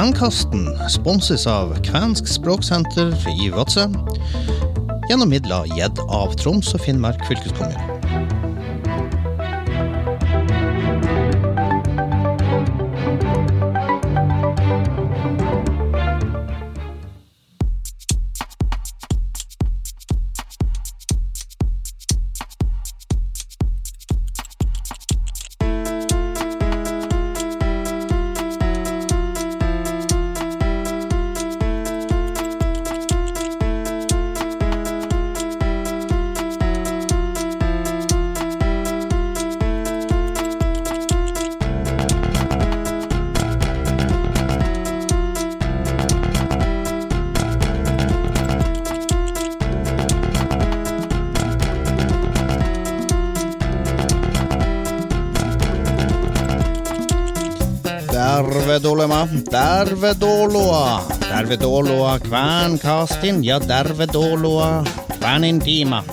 Kvenkasten sponses av Kvensk språksenter i Vadsø gjennom midler gitt av Troms og Finnmark fylkeskommune. Dervedoloa, dervedoloa, kvänkastin ja dervedoloa, kvänintima.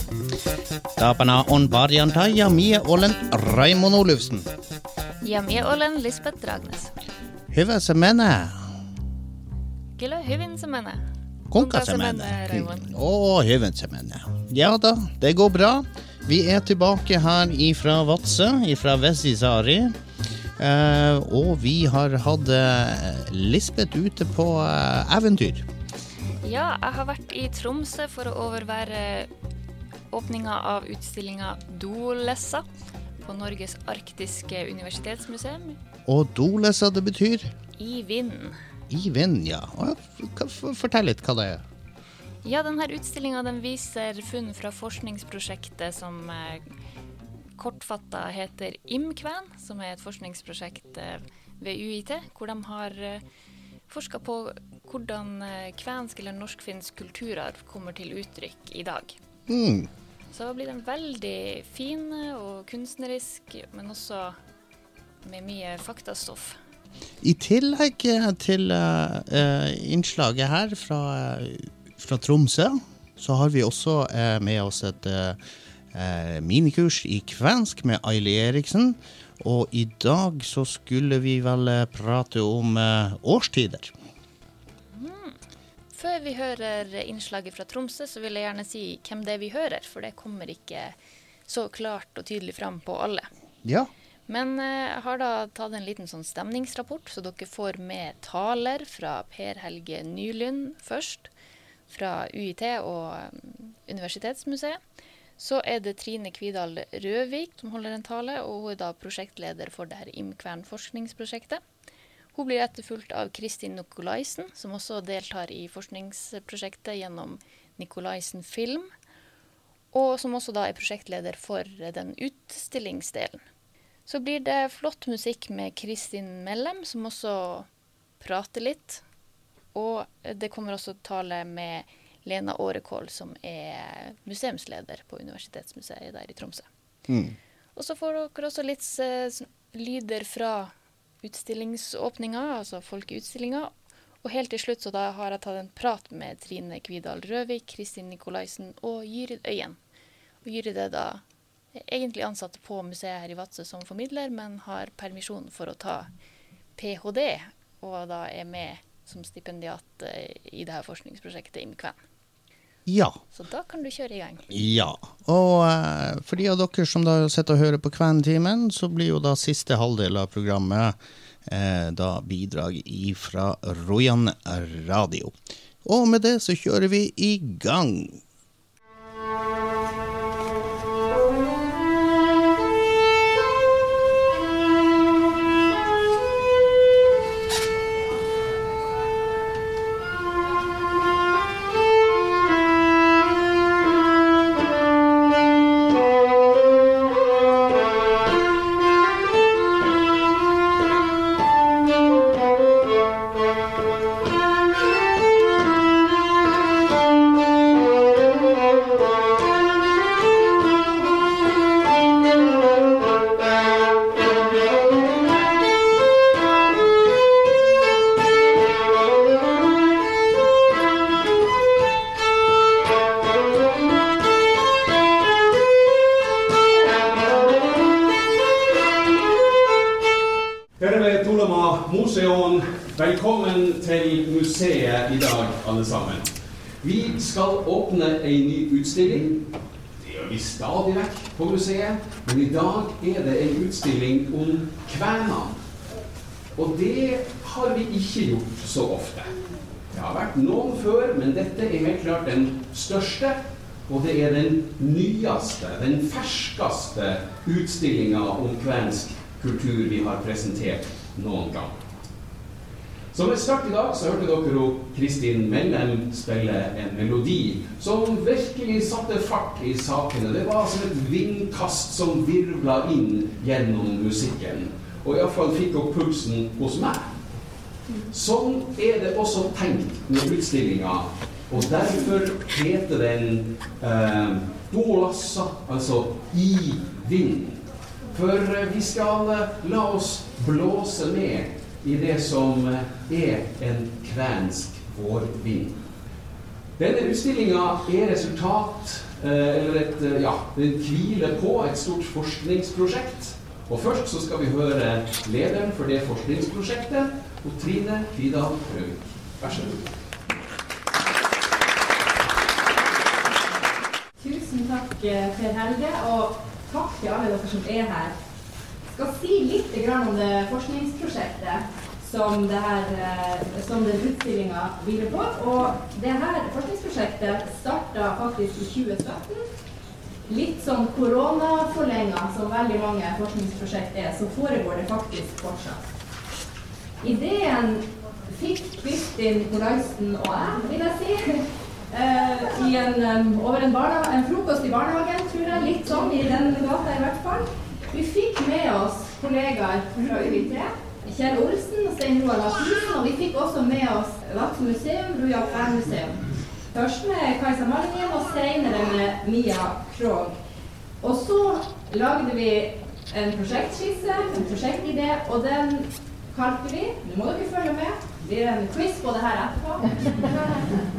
Tapana on Barjantai ja Mie Olen Raimon Olufsen. Ja mie olen Lisbeth Dragnes. Hyvä se menee. Kyllä hyvin se menee. Kuinka se menee, Å, hyvin se menee. Ja da, det går bra. Vi er tilbake her ifra Vadsø, ifra Vesisari. Eh, og vi har hatt eh, Lisbeth ute på eh, eventyr. Ja, jeg har vært i Tromsø for å overvære åpninga av utstillinga Dolessa på Norges arktiske universitetsmuseum Og Dolessa, det betyr i Vinden. i vind, ja. Fortell litt hva det er. Ja, denne utstillinga den viser funn fra forskningsprosjektet som kortfatta heter IMKVEN, som er et forskningsprosjekt eh, ved UiT, hvor de har eh, forska på hvordan eh, kvensk eller norsk-finsk kulturarv kommer til uttrykk i dag. Mm. Så blir den veldig fin og kunstnerisk, men også med mye faktastoff. I tillegg til uh, innslaget her fra, fra Tromsø, så har vi også uh, med oss et eh, eh, minikurs i kvensk med Aili Eriksen. Og i dag så skulle vi vel eh, prate om eh, årstider. Før vi hører innslaget fra Tromsø, så vil jeg gjerne si hvem det er vi hører, for det kommer ikke så klart og tydelig fram på alle. Ja. Men eh, jeg har da tatt en liten sånn stemningsrapport, så dere får med taler fra Per Helge Nylund først, fra UiT og um, Universitetsmuseet. Så er det Trine Kvidal Røvik som holder en tale, og hun er da prosjektleder for det her Imkvern forskningsprosjektet. Hun blir etterfulgt av Kristin Nikolaisen, som også deltar i forskningsprosjektet gjennom Nikolaisen Film, og som også da er prosjektleder for den utstillingsdelen. Så blir det flott musikk med Kristin Mellem, som også prater litt. Og det kommer også tale med Lena Årekål, som er museumsleder på Universitetsmuseet der i Tromsø. Mm. Og så får dere også litt eh, lyder fra utstillingsåpninga, altså folkeutstillinga. Og helt til slutt så da har jeg tatt en prat med Trine Kvidal Røvik, Kristin Nikolaisen og Gyrid Øyen. Og Gyrid er da egentlig ansatt på museet her i Vadsø som formidler, men har permisjon for å ta ph.d., og da er med som stipendiat eh, i dette forskningsprosjektet IMKVEN. Ja. Så da kan du kjøre i gang. Ja. Og eh, for de av dere som da sitter og hører på Kventimen, så blir jo da siste halvdel av programmet eh, da bidrag ifra Rojan Radio. Og med det så kjører vi i gang. Velkommen til museet i dag, alle sammen. Vi skal åpne ei ny utstilling. Det gjør vi stadig vekk på museet, men i dag er det en utstilling om kvenene. Og det har vi ikke gjort så ofte. Det har vært noen før, men dette er helt klart den største. Og det er den nyeste, den ferskeste utstillinga om kvensk kultur vi har presentert noen gang. Som en start i dag så hørte dere Kristin Mellem spille en melodi som virkelig satte fart i sakene. Det var som et vindkast som virvla inn gjennom musikken. Og iallfall fikk opp pulsen hos meg. Sånn er det også tenkt med utstillinga. Og derfor heter den eh, Dolassa, altså i vinden. For eh, vi skal eh, la oss blåse med i det som er en kvensk vårvind. Denne utstillinga er resultat eh, eller et, eh, ja, Den hviler på et stort forskningsprosjekt. Og Først så skal vi høre lederen for det forskningsprosjektet, Trine Kvidal Røvik. Vær så god. Tusen takk, eh, Per Helge, og takk til alle dere som er her skal si litt om det forskningsprosjektet som, det her, eh, som den utstillinga hviler på. Og det her forskningsprosjektet starta faktisk i 2017. Litt sånn koronaforlenga, som veldig mange forskningsprosjekt er, så foregår det faktisk fortsatt. Ideen fikk Kristin Nikolaisen og jeg, vil jeg si. Uh, en, um, over en, en, frokost i barnehagen, tror jeg. Litt sånn i den gata, i hvert fall. Vi fikk med oss kollegaer fra UiT. Kjell Olsen og Stein Roald Larsen. Og vi fikk også med oss Vadsø museum, Ruja museum. Først med Kajsa Malingen, og senere med Mia Krog. Og så lagde vi en prosjektskisse, en prosjektidé, og den kalte vi Nå må dere følge med. Det blir en quiz på det her etterpå.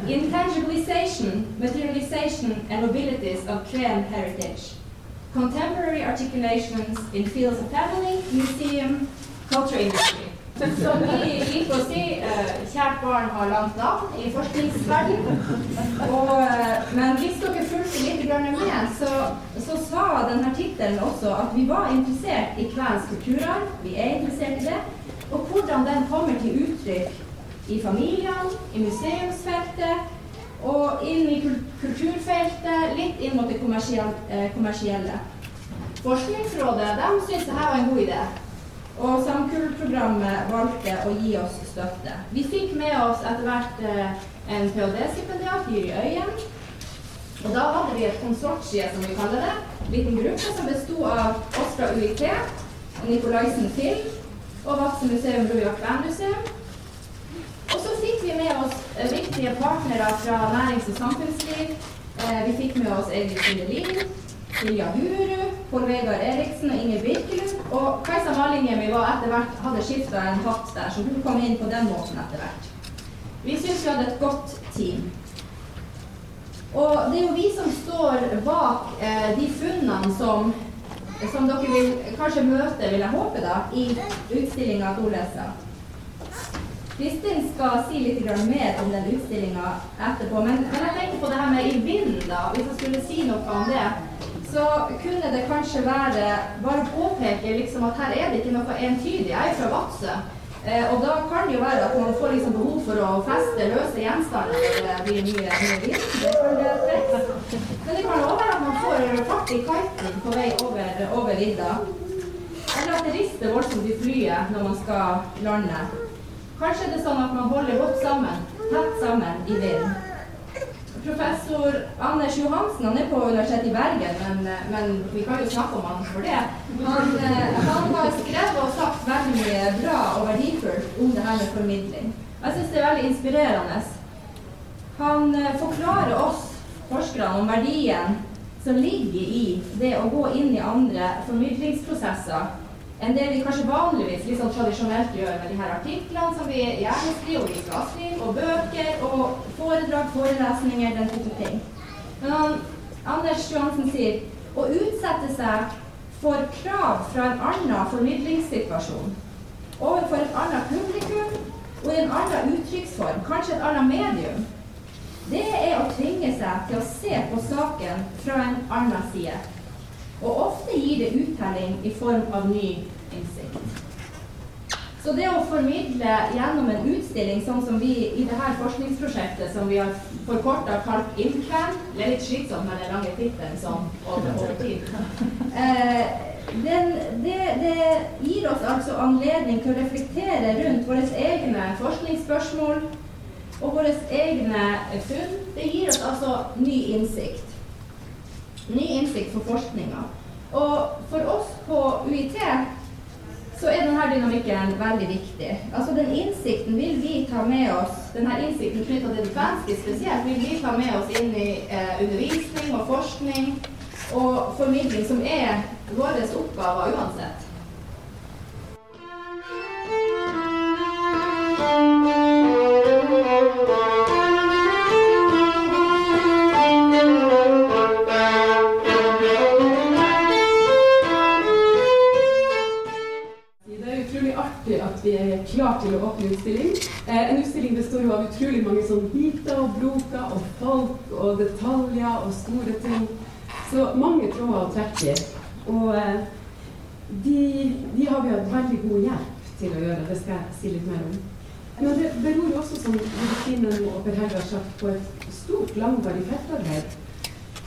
Intangibilization, materialization and abilities of Kven heritage. Contemporary articulations in fields of family, museum, culture industry. Som vi liker å si, uh, kjært barn har langt navn i forskningsverdenen. Uh, men hvis dere fulgte litt med, så, så sa denne tittelen også at vi var interessert i kvensk kulturarv. Vi er interessert i det. Og hvordan den kommer til uttrykk i familiene, i museumsfeltet og inn i kulturfeltet, litt inn mot det eh, kommersielle. Forskningsrådet de syntes dette var en god idé. Og Samkull-programmet valgte å gi oss støtte. Vi fikk med oss etter hvert eh, en ph.d.-stipendiat, Gyri Øyen. Og da hadde vi et konsortie, som vi kaller det. En liten gruppe som besto av oss fra UiT, Nikolaisen Film og Vadsø museum Rujak Vernmuseum og så fikk vi med oss eh, viktige partnere fra nærings- og samfunnsliv. Eh, vi fikk med oss Egil Sundelin, Silja Huru, Pål Vegard Eriksen og Inger Birkelund. Og Kajsa hvert hadde skifta en hatt der, så hun kom inn på den måten etter hvert. Vi syns vi hadde et godt team. Og det er jo vi som står bak eh, de funnene som, som dere vil kanskje møte, vil jeg håpe, da, i utstillinga Dolesa. Kristin skal si litt mer om den utstillinga etterpå. Men, men, jeg tenker på det her med i vinden, da. Hvis jeg skulle si noe om det, så kunne det kanskje være bare påpeke liksom, at her er det ikke noe entydig. Jeg er fra Vadsø. Eh, og da kan det jo være at man får liksom behov for å feste løse gjenstander når det blir mye, mye vind. Men det kan òg være at man får fart i kiten på vei over, over vidda. Eller at det rister voldsomt i flyet når man skal lande. Kanskje er det sånn at man holder godt sammen, tett sammen i vinden. Professor Anders Johansen han er på Universitetet i Bergen, men, men, vi kan jo snakke om han for det. Han, eh, han har skrevet og sagt veldig bra og verdifullt om det her med formidling. Jeg syns det er veldig inspirerende. Han eh, forklarer oss forskerne om verdien som ligger i det å gå inn i andre formidlingsprosesser enn det vi kanskje vanligvis sånn tradisjonelt gjør med de her artiklene som vi gjerne skriver, og vi skal skrive, og bøker og foredrag, forelesninger, den type ting. Men han, Anders Johansen sier å utsette seg for krav fra en annen formidlingssituasjon overfor et annet publikum og i en annen uttrykksform, kanskje et annet medium, det er å tvinge seg til å se på saken fra en annen side. Og ofte gir det uttelling i form av ny innsikt. Så det å formidle gjennom en utstilling, sånn som vi i dette forskningsprosjektet som vi har forkorta kalt IMCAN Det er litt slitsomt med den lange tittelen sånn over, over tid. Eh, den, det, det, gir oss altså anledning til å reflektere rundt våre egne forskningsspørsmål og våre egne funn. Det gir oss altså ny innsikt. Ny innsikt for forskninga. Og for oss på UiT så er denne dynamikken veldig viktig. Altså Den innsikten vil vi ta med oss, denne innsikten knytta til det kvenske spesielt, vil vi ta med oss inn i eh, undervisning og forskning og formidling, som er våre oppgaver uansett. Vi er klar til å åpne utstilling. Eh, en utstilling består jo av utrolig mange sånn biter og broker og folk og detaljer og store ting. Så mange tråder å trekke i. Og eh, de, de, har vi hatt veldig god hjelp til å gjøre. Det skal jeg si litt mer om. Men det beror også, som Josefine og Per Helge har sagt, på et stort, langvarig feltarbeid.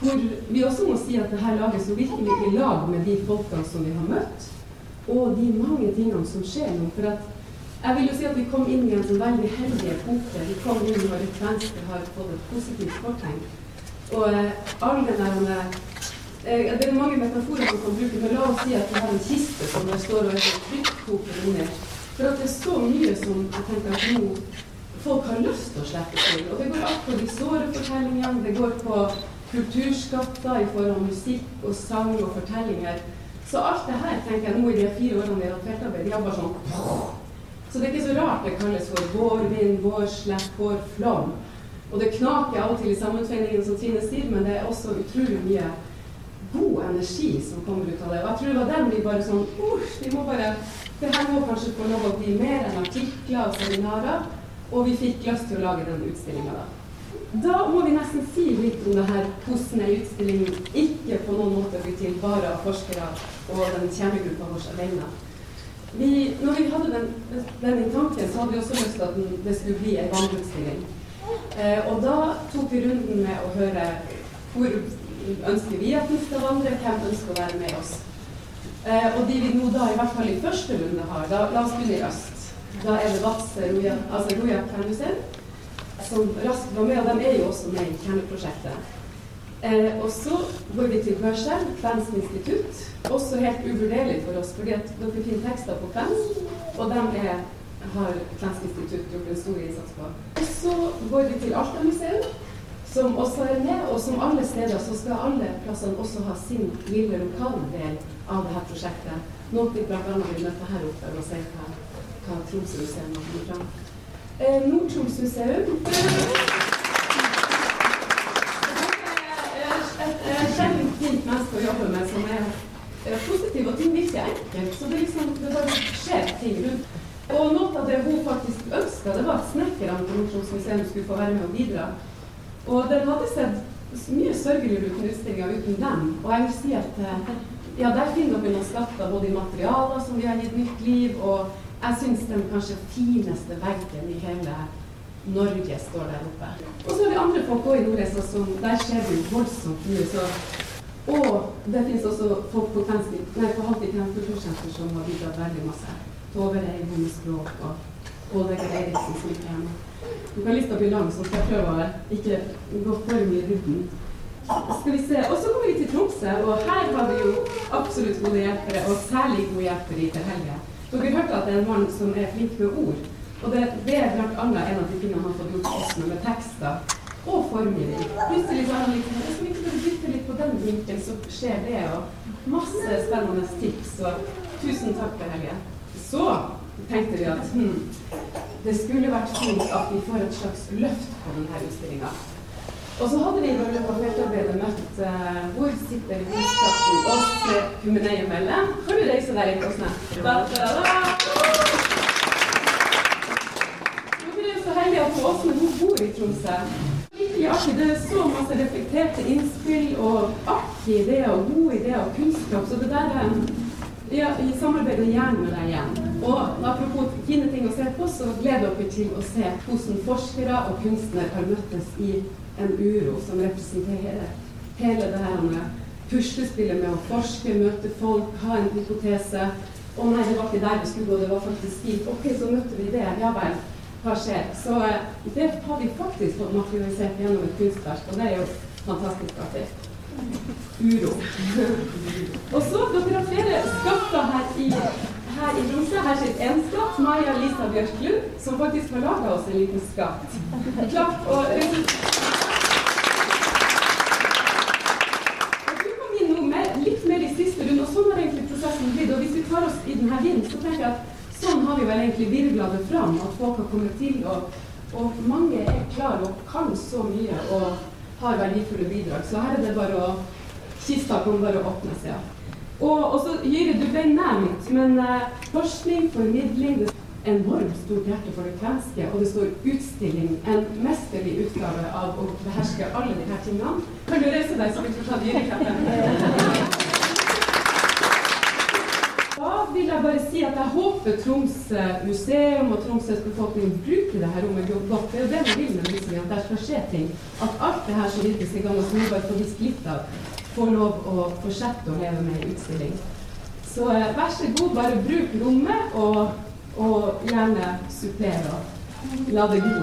Hvor vi også må si at dette laget jo virkelig i lag med de folkene som vi har møtt og de mange tingene som skjer nå. For at jeg vil jo si at vi kom inn i en sånn veldig heldig epoke. Vi kom inn når et Venstre har fått et positivt fortegn. Og eh, all den der eh, Det er mange metaforer som kan bruke, men la oss si at vi har en kiste som det står og er trykkkoker under. For at det er så mye som jeg tenker at nå folk har lyst til å slippe til. Og det går alt på de såre fortellingene, det går på kulturskatter i forhold til musikk og sang og fortellinger. Så alt det her tenker jeg nå i de fire årene vi har hatt feltarbeid, bare sånn Så det er ikke så rart det kalles for vårvind, vårslepp, vårflom. Og det knaker av og til i sammenføyningene, som Trine sier, men det er også utrolig mye god energi som kommer ut av det. Og jeg tror det var den vi bare sånn Uff, vi må bare Det her må kanskje få lov å bli mer enn artikler og seminarer. Og vi fikk lyst til å lage den utstillinga da. Da må vi nesten si litt om det her hvordan ei utstilling ikke på noen måte blir til bare av forskere og den kjernegruppa vår alene. Vi, når vi hadde den, den, i tanken, så hadde vi også lyst til at det skulle bli en vandreutstilling. Eh, og da tok vi runden med å høre hvor ønsker vi at den skal vandre, hvem ønsker å være med oss. Eh, og de vi nå da i hvert fall i første runde har, da, la oss begynne i øst. Da er det Vadsø Roja, altså Roja Kvenmuseum som raskt var med, og de er jo også med i kjerneprosjektet. Eh, og så går vi til Børselv, Kvensk institutt. Også helt uvurderlig for oss, fordi at dere finner tekster på kvensk, og dem er, har Kvensk institutt gjort en stor innsats på. Og så går vi til Alta-museet, som også er med, og som alle steder så skal alle plassene også ha sin lille lokale del av dette prosjektet. Noe vi bl.a. vil møte her oppe og se hva, hva Tromsø-museet har funnet fram Eh, Nord-Troms museum. Et sjeldent fint menneske å jobbe med som er positiv, og ting virker enkelt. Så det, liksom, det bare skjer ting rundt. Og noe av det hun faktisk ønska, det var at snekkerne på Nord-Troms museum skulle få være med og bidra. Og den hadde sett mye sørgeligere ut utstillinga uten dem. Og jeg vil si at eh, ja, der finner dere noen skatter både i materialer som vi har gitt nytt liv, og jeg syns den kanskje fineste veggen i hele Norge står der oppe. Og så har vi andre folk òg i Nordreisa som Der skjer det voldsomt mye. og det finnes også folk på, Halvik kultursenter som har bidratt veldig masse. Tove Reim om språk og Ål Vegard som ikke er med. Du kan lista bli lang, så skal jeg prøve å ikke gå for mye rundt. Skal vi se. Og så kommer vi til Tromsø, og her har vi jo absolutt gode hjelpere, og særlig gode hjelpere i til helga. Dere hørte at det er en mann som er flink med ord. Og det, det er bl.a. en av de tingene han har fått gjort med, med tekster og formgivning. Plutselig så han liksom Hvis vi ikke bytte litt på den vinkelen, så skjer det. Og masse spennende tips. Og tusen takk til Helge. Så tenkte vi at hm, det skulle vært fint at vi får et slags løft på denne utstillinga. Og så hadde vi i løpet av feltarbeidet møtt uh, Hvor sitter kunnskapen oss Kumeneie Melle? Kan du reise deg litt, Åsne? Hun men hun bor i Tromsø. Det er så masse reflekterte innspill og artige ideer og gode ideer og kunnskap. Så det der er ja, Vi samarbeider gjerne med deg igjen. Og apropos fine ting å se på, så gleder dere til å se hvordan forskere og kunstnere har møttes i en uro som representerer hele det her med puslespillet med å forske, møte folk, ha en hypotese. Å nei, det var ikke der vi skulle gå, det var faktisk dit. Ok, så møtte vi det. Ja vel, hva skjer? Så eh, det har vi faktisk fått materialisert gjennom et kunstverk, og det er jo fantastisk artig. Uro. og så, dere har flere skatter her i her i Tromsø. Her sitter én skatt, Maja Lisa Bjørklund, som faktisk har laga oss en liten skatt. Klapp og litt mer i siste runde, og sånn har egentlig prosessen blitt. Og hvis vi tar oss i denne vinden, så tenker jeg at sånn har vi vel egentlig virvla det fram, at folk har kommet til. Og, og mange er klare og kan så mye og har verdifulle bidrag. Så her er det bare å Kista kan bare åpne seg. Ja. Og, og så Jyre, du ble nevnt, men eh, forskning, formidling det er enormt stort hjerte for det kvenske, og det står utstilling, en mesterlig utgave av å beherske alle disse tingene. Kan du reise deg, så vi får ta Jyre-klappen? vil jeg bare si at jeg håper Tromsø museum og Tromsøs befolkning bruker det her rommet godt. Det er jo det vi vil med museet, at det skal skje ting. At alt det her som virkes i gang, og som vi bare får visst litt av, får lov å fortsette å leve med i utstilling. Så eh, vær så god, bare bruk rommet, og, og gjerne supplere la det gro.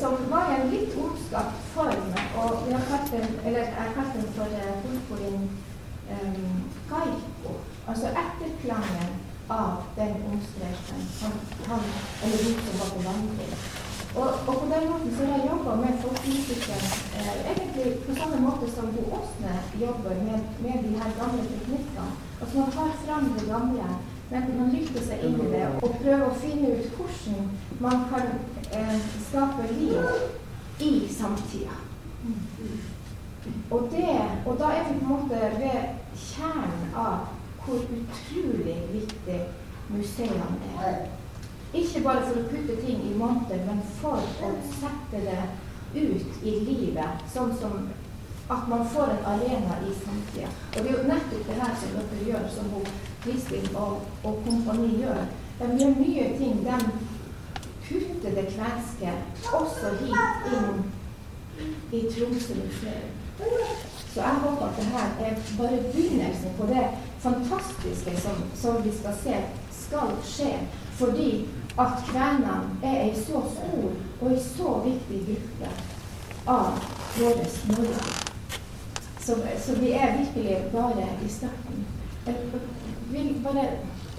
Som var i en litt omskapt form, og vi har kalt den, eller jeg kalte den for eh, purpurin um, gaiko. Altså etterklangen av den omstreifen han, han eller hun som var på vandring. Og, og, på den måten så har jeg jobba med folkemusikken eh, egentlig på samme måte som Bo Åsne jobber med, med, de her gamle teknikkene. At man tar fram det gamle, men man lytter seg inn i det og prøver å finne ut hvordan man kan eh, skaper liv i samtida. Og, det, og da er vi på en måte ved kjernen av hvor utrolig viktig museene er. Ikke bare for å putte ting i monter, men for å sette det ut i livet. Sånn som at man får en arena i samtida. Og det er jo nettopp det her som dere gjør, som Kristin og, og kompani gjør. De gjør mye ting. De det kvenske også hit inn i Tromsø museum. Så jeg håper at det her er bare begynnelsen på det fantastiske som, som vi skal se skal skje. Fordi at kvenene er ei så stor og ei så viktig gruppe av våre Norge. Så, så, vi er virkelig bare i starten. Jeg vil bare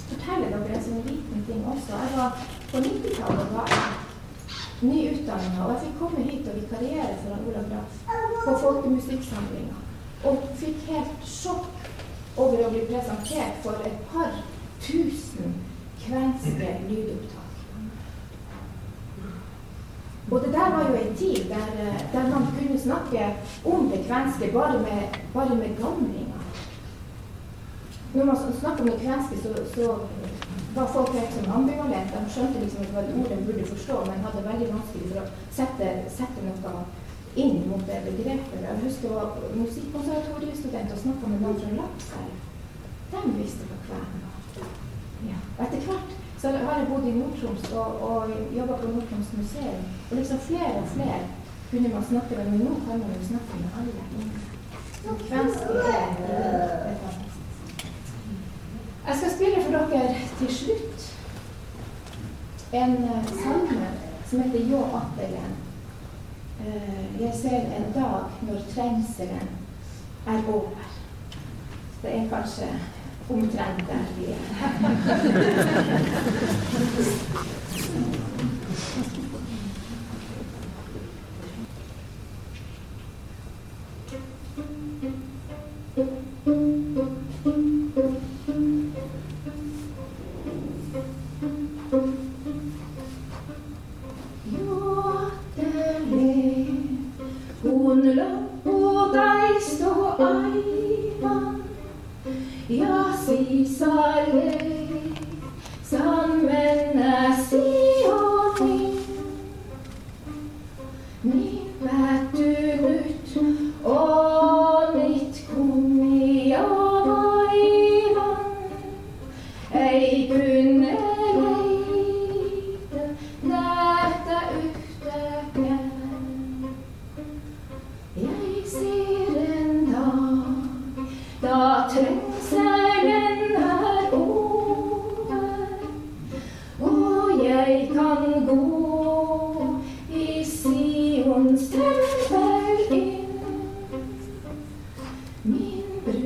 fortelle dere en liten ting også. Jeg var På 90-tallet var jeg nyutdanna, og jeg fikk komme hit og vikariere for Ola Graff på folkemusikksamlinga. Og fikk helt sjokk over å bli presentert for et par tusen kvenske lydopptak. Og det der var jo en tid der, der man kunne snakke om det kvenske bare med, bare med gamlinger. Når man snakker om det kvenske, så, så var folk helt sånn ambivalente. De skjønte liksom at det ordet de burde forstå, men hadde veldig vanskelig for å sette, sette noe inn mot det begrepet. Jeg husker jeg var musikkonservatoriestudent og snakka med noen fra Lakselv. De visste hva kven var. Ja. Etter hvert så har jeg bodd i Nord-Troms og, og jobba på Nord-Troms museum. Og liksom flere og flere kunne man snakke med, men nå kan man jo snakke med alle. Kvensk er Jeg skal spille for dere til slutt en uh, salme som heter Jå attelen. Uh, jeg ser en dag når trengselen er over. Det er kanskje omtrent der vi er.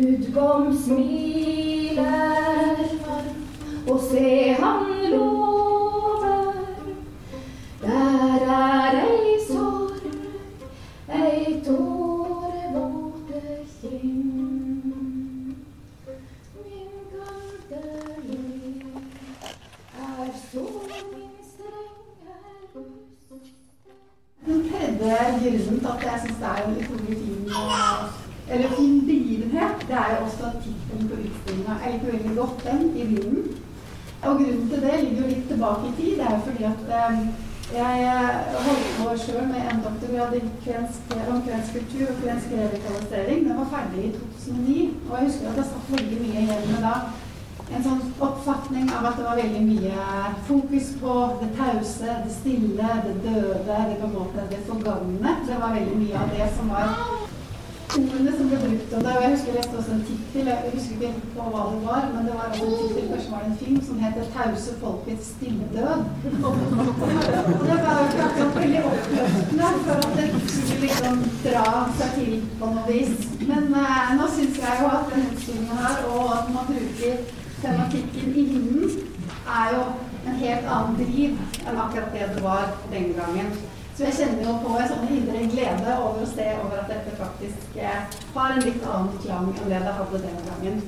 Min kom, smiler og se han lover. Doktorgrad i kvensk, om kvensk kultur og kvensk revitalisering. Den var ferdig i 2009. Og jeg husker at jeg satt veldig mye igjen med da en sånn oppfatning av at det var veldig mye fokus på det tause, det stille, det døde, det på en måte det forgangne. Det var veldig mye av det som var ordene som ble brukt om det. Jeg husker jeg leste også en tittel, jeg husker ikke på hva det var, men det var også en tittel, kanskje var det en film, som het tause folkets stille død'. Og det var jo ikke akkurat veldig oppløftende for at det skulle liksom dra seg til på noe vis. Men eh, nå syns jeg jo at denne utstillingen her, og at man bruker tematikken i vinden, er jo en helt annen driv enn akkurat det det var den gangen. Så jeg kjenner jo på en sånn indre glede over å se over at dette faktisk eh, har en litt annen klang enn det det hadde den gangen.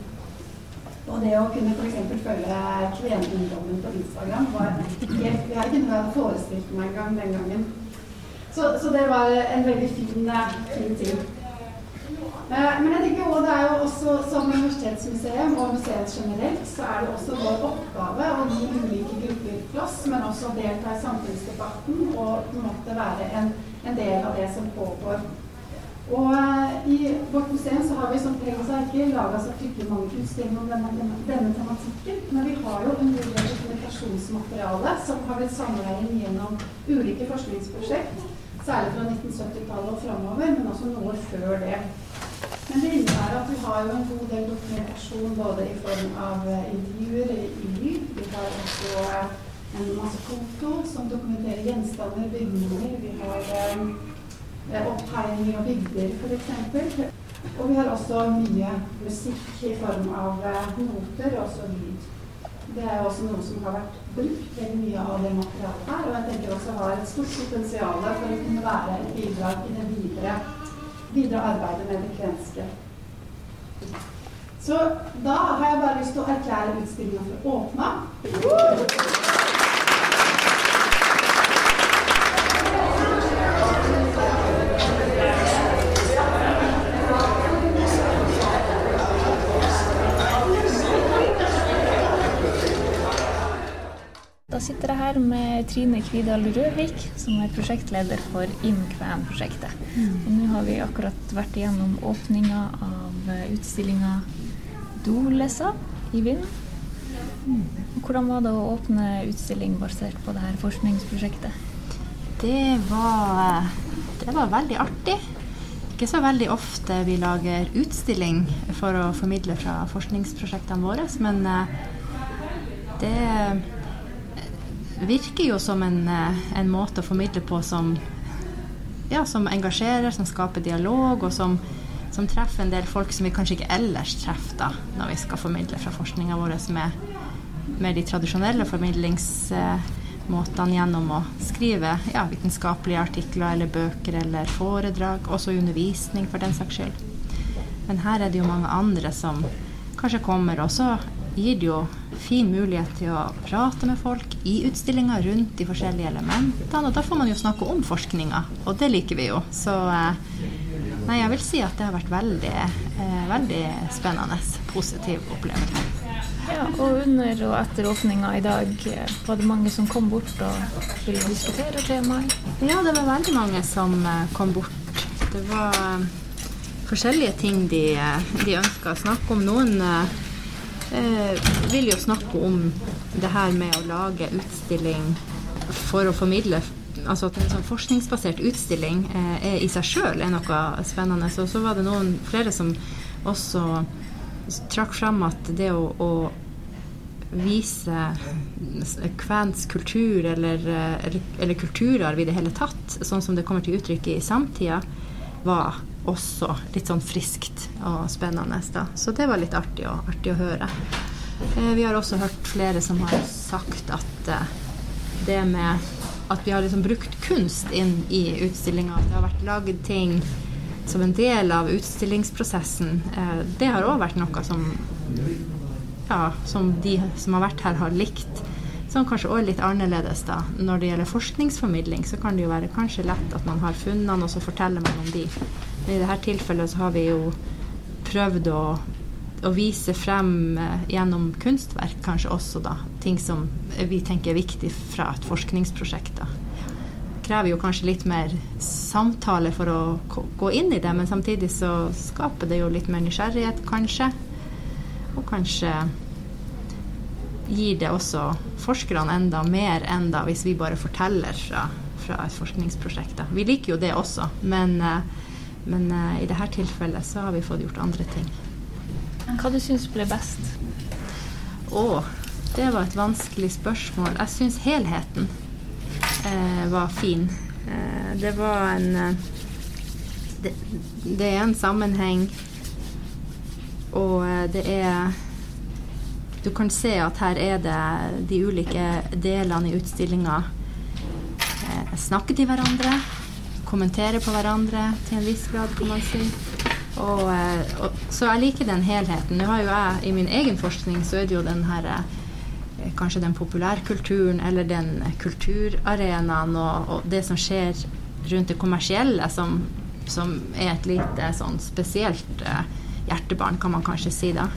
Og det å kunne f.eks. følge kvenungdommen på Instagram var helt Jeg har ikke forestilt meg engang den gangen. Så, så det var en veldig fin, eh, fin ting. Eh, Men jeg tenker også, det er jo også som universitetsmuseum og museet generelt, så er det også vår oppgave å gi ulike grupper plass, men også delta i samfunnsdebatten og på en måte være en, en del av det som pågår. Og eh, i vårt museum så har vi som Pegasus ikke laga så fryktelig mange utstillinger om denne, denne, denne tematikken, men vi har jo en del dokumentasjonsmateriale som har blitt samla inn gjennom ulike forskningsprosjekt, særlig fra 1970-tallet og framover, men også noe før det. Men det innebærer at vi har jo en god del dokumentasjon både i form av eh, intervjuer i lyd. Vi har også eh, en masse foto som dokumenterer gjenstander, bygninger. Vi har eh, eh, opptegninger av bygder, f.eks. Og vi har også mye musikk i form av noter og også lyd. Det er også noe som har vært brukt veldig mye av det materialet her, og jeg tenker også har et stort potensial for å kunne være et bidrag i det videre videre arbeidet med det kvenske. Så da har jeg bare lyst til å erklære utstillinga for åpna. Da sitter jeg med Trine Kvidal Røvik, som er prosjektleder for IMKVEN-prosjektet. Og nå har vi akkurat vært igjennom åpninga av utstillinga Dolesa i Vind. Mm. Hvordan var det å åpne utstilling basert på det her forskningsprosjektet? Det var, det var veldig artig. Ikke så veldig ofte vi lager utstilling for å formidle fra forskningsprosjektene våre, men eh, det virker jo som en, eh, en måte å formidle på som, ja, som engasjerer, som skaper dialog, og som, som treffer en del folk som vi kanskje ikke ellers treffer da, når vi skal formidle fra forskninga vår med, med de tradisjonelle formidlingsmåtene gjennom å skrive ja, vitenskapelige artikler eller bøker eller foredrag, også undervisning for den saks skyld. Men her er det jo mange andre som kanskje kommer, og så gir det jo fin mulighet til å prate med folk i utstillinga rundt de forskjellige elementene. Og da får man jo snakke om forskninga, og det liker vi jo. Så eh, Nei, jeg vil si at det har vært veldig, eh, veldig spennende, positiv opplevelse. Ja, og under og etter åpninga i dag, eh, var det mange som kom bort og ville diskutere temaet? Ja, det var veldig mange som kom bort. Det var forskjellige ting de, de ønska å snakke om. Noen eh, vil jo snakke om det her med å lage utstilling for å formidle Altså at en sånn forskningsbasert utstilling eh, er i seg sjøl er noe spennende. Og så var det noen flere som også trakk fram at det å, å vise kvensk kultur eller, eh, eller, eller kulturarv i det hele tatt, sånn som det kommer til uttrykk i samtida, var også litt sånn friskt og spennende. Da. Så det var litt artig, og, artig å høre. Eh, vi har også hørt flere som har sagt at eh, det med at vi har liksom brukt kunst inn i utstillinga, at det har vært laget ting som en del av utstillingsprosessen, eh, det har òg vært noe som ja, som de som har vært her, har likt. Som kanskje også er litt annerledes da. Når det gjelder forskningsformidling, så kan det jo være kanskje lett at man har funnene, og så forteller man om de. Men i dette tilfellet så har vi jo prøvd å, å vise frem eh, gjennom kunstverk kanskje også da, ting som vi tenker er viktig fra et forskningsprosjekt. da. krever jo kanskje litt mer samtale for å gå inn i det, men samtidig så skaper det jo litt mer nysgjerrighet, kanskje. Og kanskje gir det også forskerne enda mer enn da hvis vi bare forteller fra, fra et forskningsprosjekt. Vi liker jo det også, men, eh, men uh, i dette tilfellet så har vi fått gjort andre ting. Hva du syns ble best? Å, det var et vanskelig spørsmål. Jeg syns helheten uh, var fin. Uh, det var en det, det er en sammenheng, og det er Du kan se at her er det de ulike delene i utstillinga eh, snakker til hverandre, kommenterer på hverandre til en viss grad, kan man si. Og, eh, og, så jeg liker den helheten. Nå har jo jeg, I min egen forskning så er det jo den her eh, kanskje den populærkulturen eller den kulturarenaen og, og det som skjer rundt det kommersielle, som, som er et lite sånn spesielt eh, hjertebarn, kan man kanskje si da.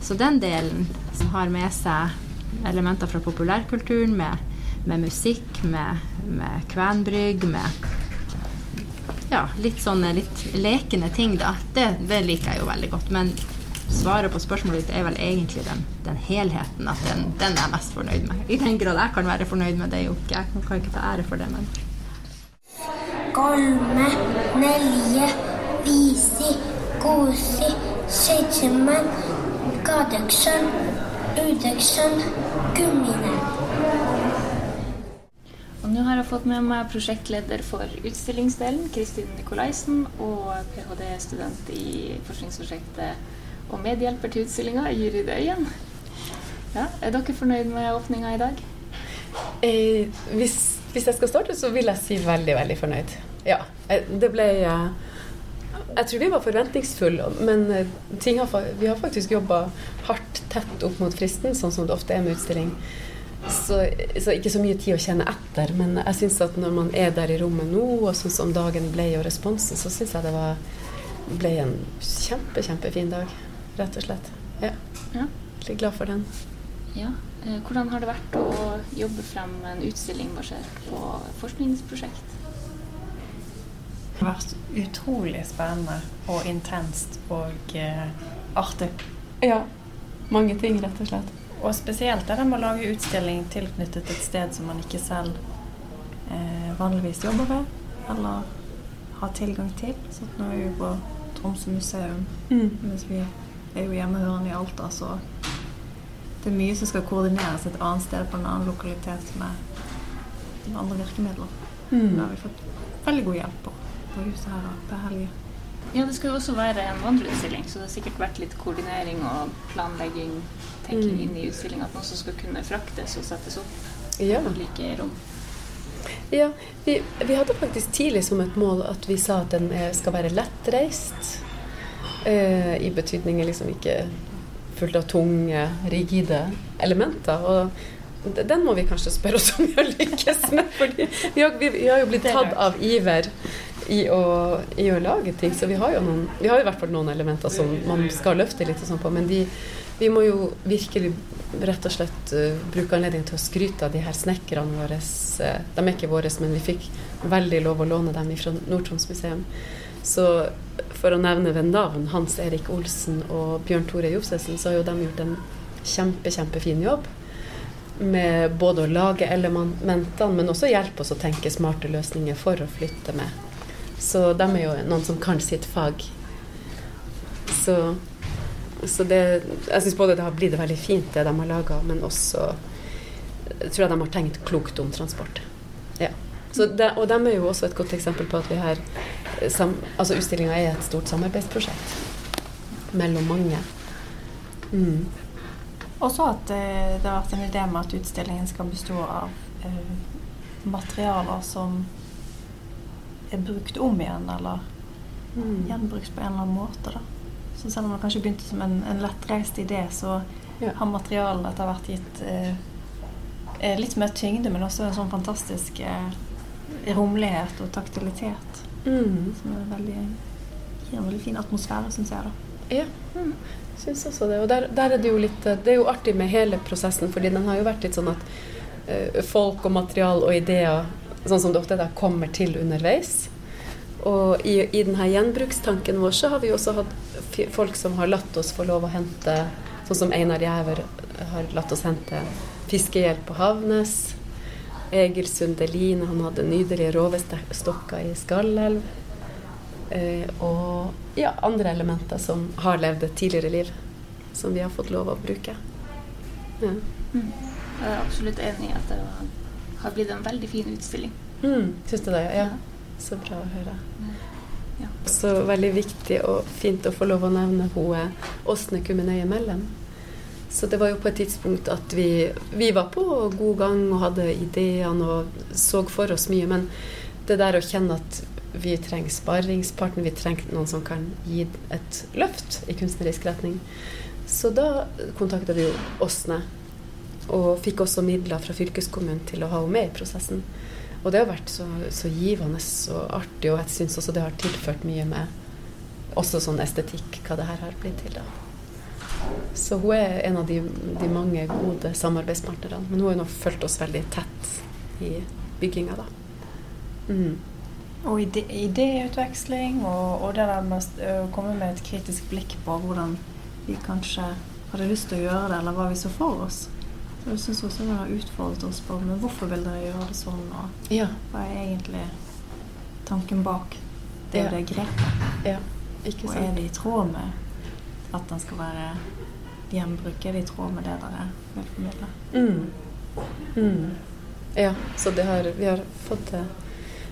Så den delen som har med seg elementer fra populærkulturen, med, med musikk, med, med kvenbrygg, med ja, litt sånne litt lekende ting, da. Det, det liker jeg jo veldig godt. Men svaret på spørsmålet ditt er vel egentlig den, den helheten. At den, den er jeg mest fornøyd med. I den grad jeg kan være fornøyd med det, jo ikke jeg kan ikke ta ære for det, men kolme, nelje, visi, gosi, seitsemän, kahdeksan, yhdeksän, kymmenen. Nå har jeg fått med meg prosjektleder for utstillingsdelen, Kristin Nikolaisen, og ph.d.-student i forskningsprosjektet og medhjelper til utstillinga, Jyrid Øyen. Ja, er dere fornøyd med åpninga i dag? Eh, hvis, hvis jeg skal starte, så vil jeg si veldig, veldig fornøyd. Ja. eh, Det ble eh, Jeg tror vi var forventningsfulle, men eh, har, vi har faktisk jobba hardt tett opp mot fristen, sånn som det ofte er med utstilling. Så, så ikke så mye tid å kjenne etter, men jeg syns at når man er der i rommet nå, og sånn som dagen ble og responsen, så syns jeg det var, ble en kjempe, kjempefin dag. Rett og slett. Ja. Ja. Veldig glad for den. Ja. Eh, Hvordan har det vært å jobbe frem en utstilling basert på forskningsprosjekt? Det har vært utrolig spennende og intenst og eh, artig. Ja. Mange ting, rett og slett. Og spesielt det med å lage utstilling tilknyttet et sted som man ikke selv eh, vanligvis jobber ved, eller har tilgang til. Så nå er vi jo på Tromsø museum, Mm. mens vi er jo hjemmehørende i Alta, så det er mye som skal koordineres et annet sted på en annen lokalitet med, med andre virkemidler. Mm. Det har vi fått veldig god hjelp på på huset her på helge. Ja, det skal jo også være en vandreutstilling, så det har sikkert vært litt koordinering og planlegging, tenking Mm. inn i utstillinga, at noen som skal kunne fraktes og settes opp Ja. i ulike rom. Ja, vi, vi hadde faktisk tidlig som et mål at vi sa at den eh, skal være lettreist. Eh, I betydningen liksom ikke fullt av tunge, rigide elementer. Og den må vi kanskje spørre oss om vi har lykkes med. for vi vi, har jo blitt tatt av iver i å, i å lage ting. Så vi har jo noen, vi har i hvert fall noen elementer som man skal løfte litt sånn på. Men de, vi må jo virkelig rett og slett uh, bruke anledningen til å skryte av de her snekkerne våre. Uh, de er ikke våre, men vi fikk veldig lov å låne dem fra Nord-Troms museum. Så for å nevne ved navn Hans Erik Olsen og Bjørn Tore Josefsen, så har jo de gjort en kjempe, kjempefin jobb med både å lage elementene, men også hjelpe oss å tenke smarte løsninger for å flytte med. Så de er jo noen som kan sitt fag. Så, så det Jeg syns både det har blitt veldig fint, det de har laga, men også jeg tror jeg de har tenkt klokt om transport. Ja. Det, og de er jo også et godt eksempel på at vi her Altså utstillinga er et stort samarbeidsprosjekt mellom mange. Mm. Også at eh, det har vært en idé med at utstillingen skal bestå av eh, materialer som er brukt om igjen, eller mm. gjenbrukt på en eller annen måte. Da. Så selv om det kanskje begynte som en, en lettreist idé, så ja. har materialene etter hvert gitt eh, eh, litt mer tyngde, men også en sånn fantastisk eh, romlighet og taktilitet. Mm. Som veldig, gir en veldig fin atmosfære, syns jeg. da. Ja, mm. syns også det. Og der, der, er det jo litt Det er jo artig med hele prosessen, fordi den har jo vært litt sånn at uh, folk og material og ideer, sånn som det ofte er, kommer til underveis. Og i, i denne gjenbrukstanken vår så har vi også hatt folk som har latt oss få lov å hente, sånn som Einar Gjæver har latt oss hente fiskehjelp på Havnes. Egil Sundelin han hadde nydelige råvestokker i Skallelv. Eh, og ja, andre elementer som har levd et tidligere liv, som vi har fått lov å bruke. Ja. Mm. Jeg er absolutt enig i at det har blitt en veldig fin utstilling. Mm, Syns du det? Ja. ja. Så bra å høre. Ja. Så veldig viktig og fint å få lov å nevne hun Åsne Kumenøye Mellem så det var jo på et tidspunkt at vi, vi var på god gang og hadde ideene og så for oss mye. Men det der å kjenne at vi trenger sparringspartner, vi trenger noen som kan gi et løft i kunstnerisk retning. Så da kontakta vi jo Åsne, og fikk også midler fra fylkeskommunen til å ha henne med i prosessen. Og det har vært så, så givende og artig, og jeg syns også det har tilført mye med også sånn estetikk, hva det her har blitt til. da. Så hun er en av de, de mange gode samarbeidspartnerne. Men hun har nå fulgt oss veldig tett i bygginga, da. Mm. Og idéutveksling og, og, det der med å komme med et kritisk blikk på hvordan vi kanskje hadde lyst til å gjøre det, eller hva vi så for oss. Så jeg syns også hun har utfordret oss på men hvorfor vil dere gjøre det sånn, og ja. hva er egentlig tanken bak det ja. det grepet? Ja. Ikke sant. Og er det i tråd med at den skal være gjenbruk? Er det i tråd med det dere vil formidle. Mm. Mm. Ja, så har, vi har fått til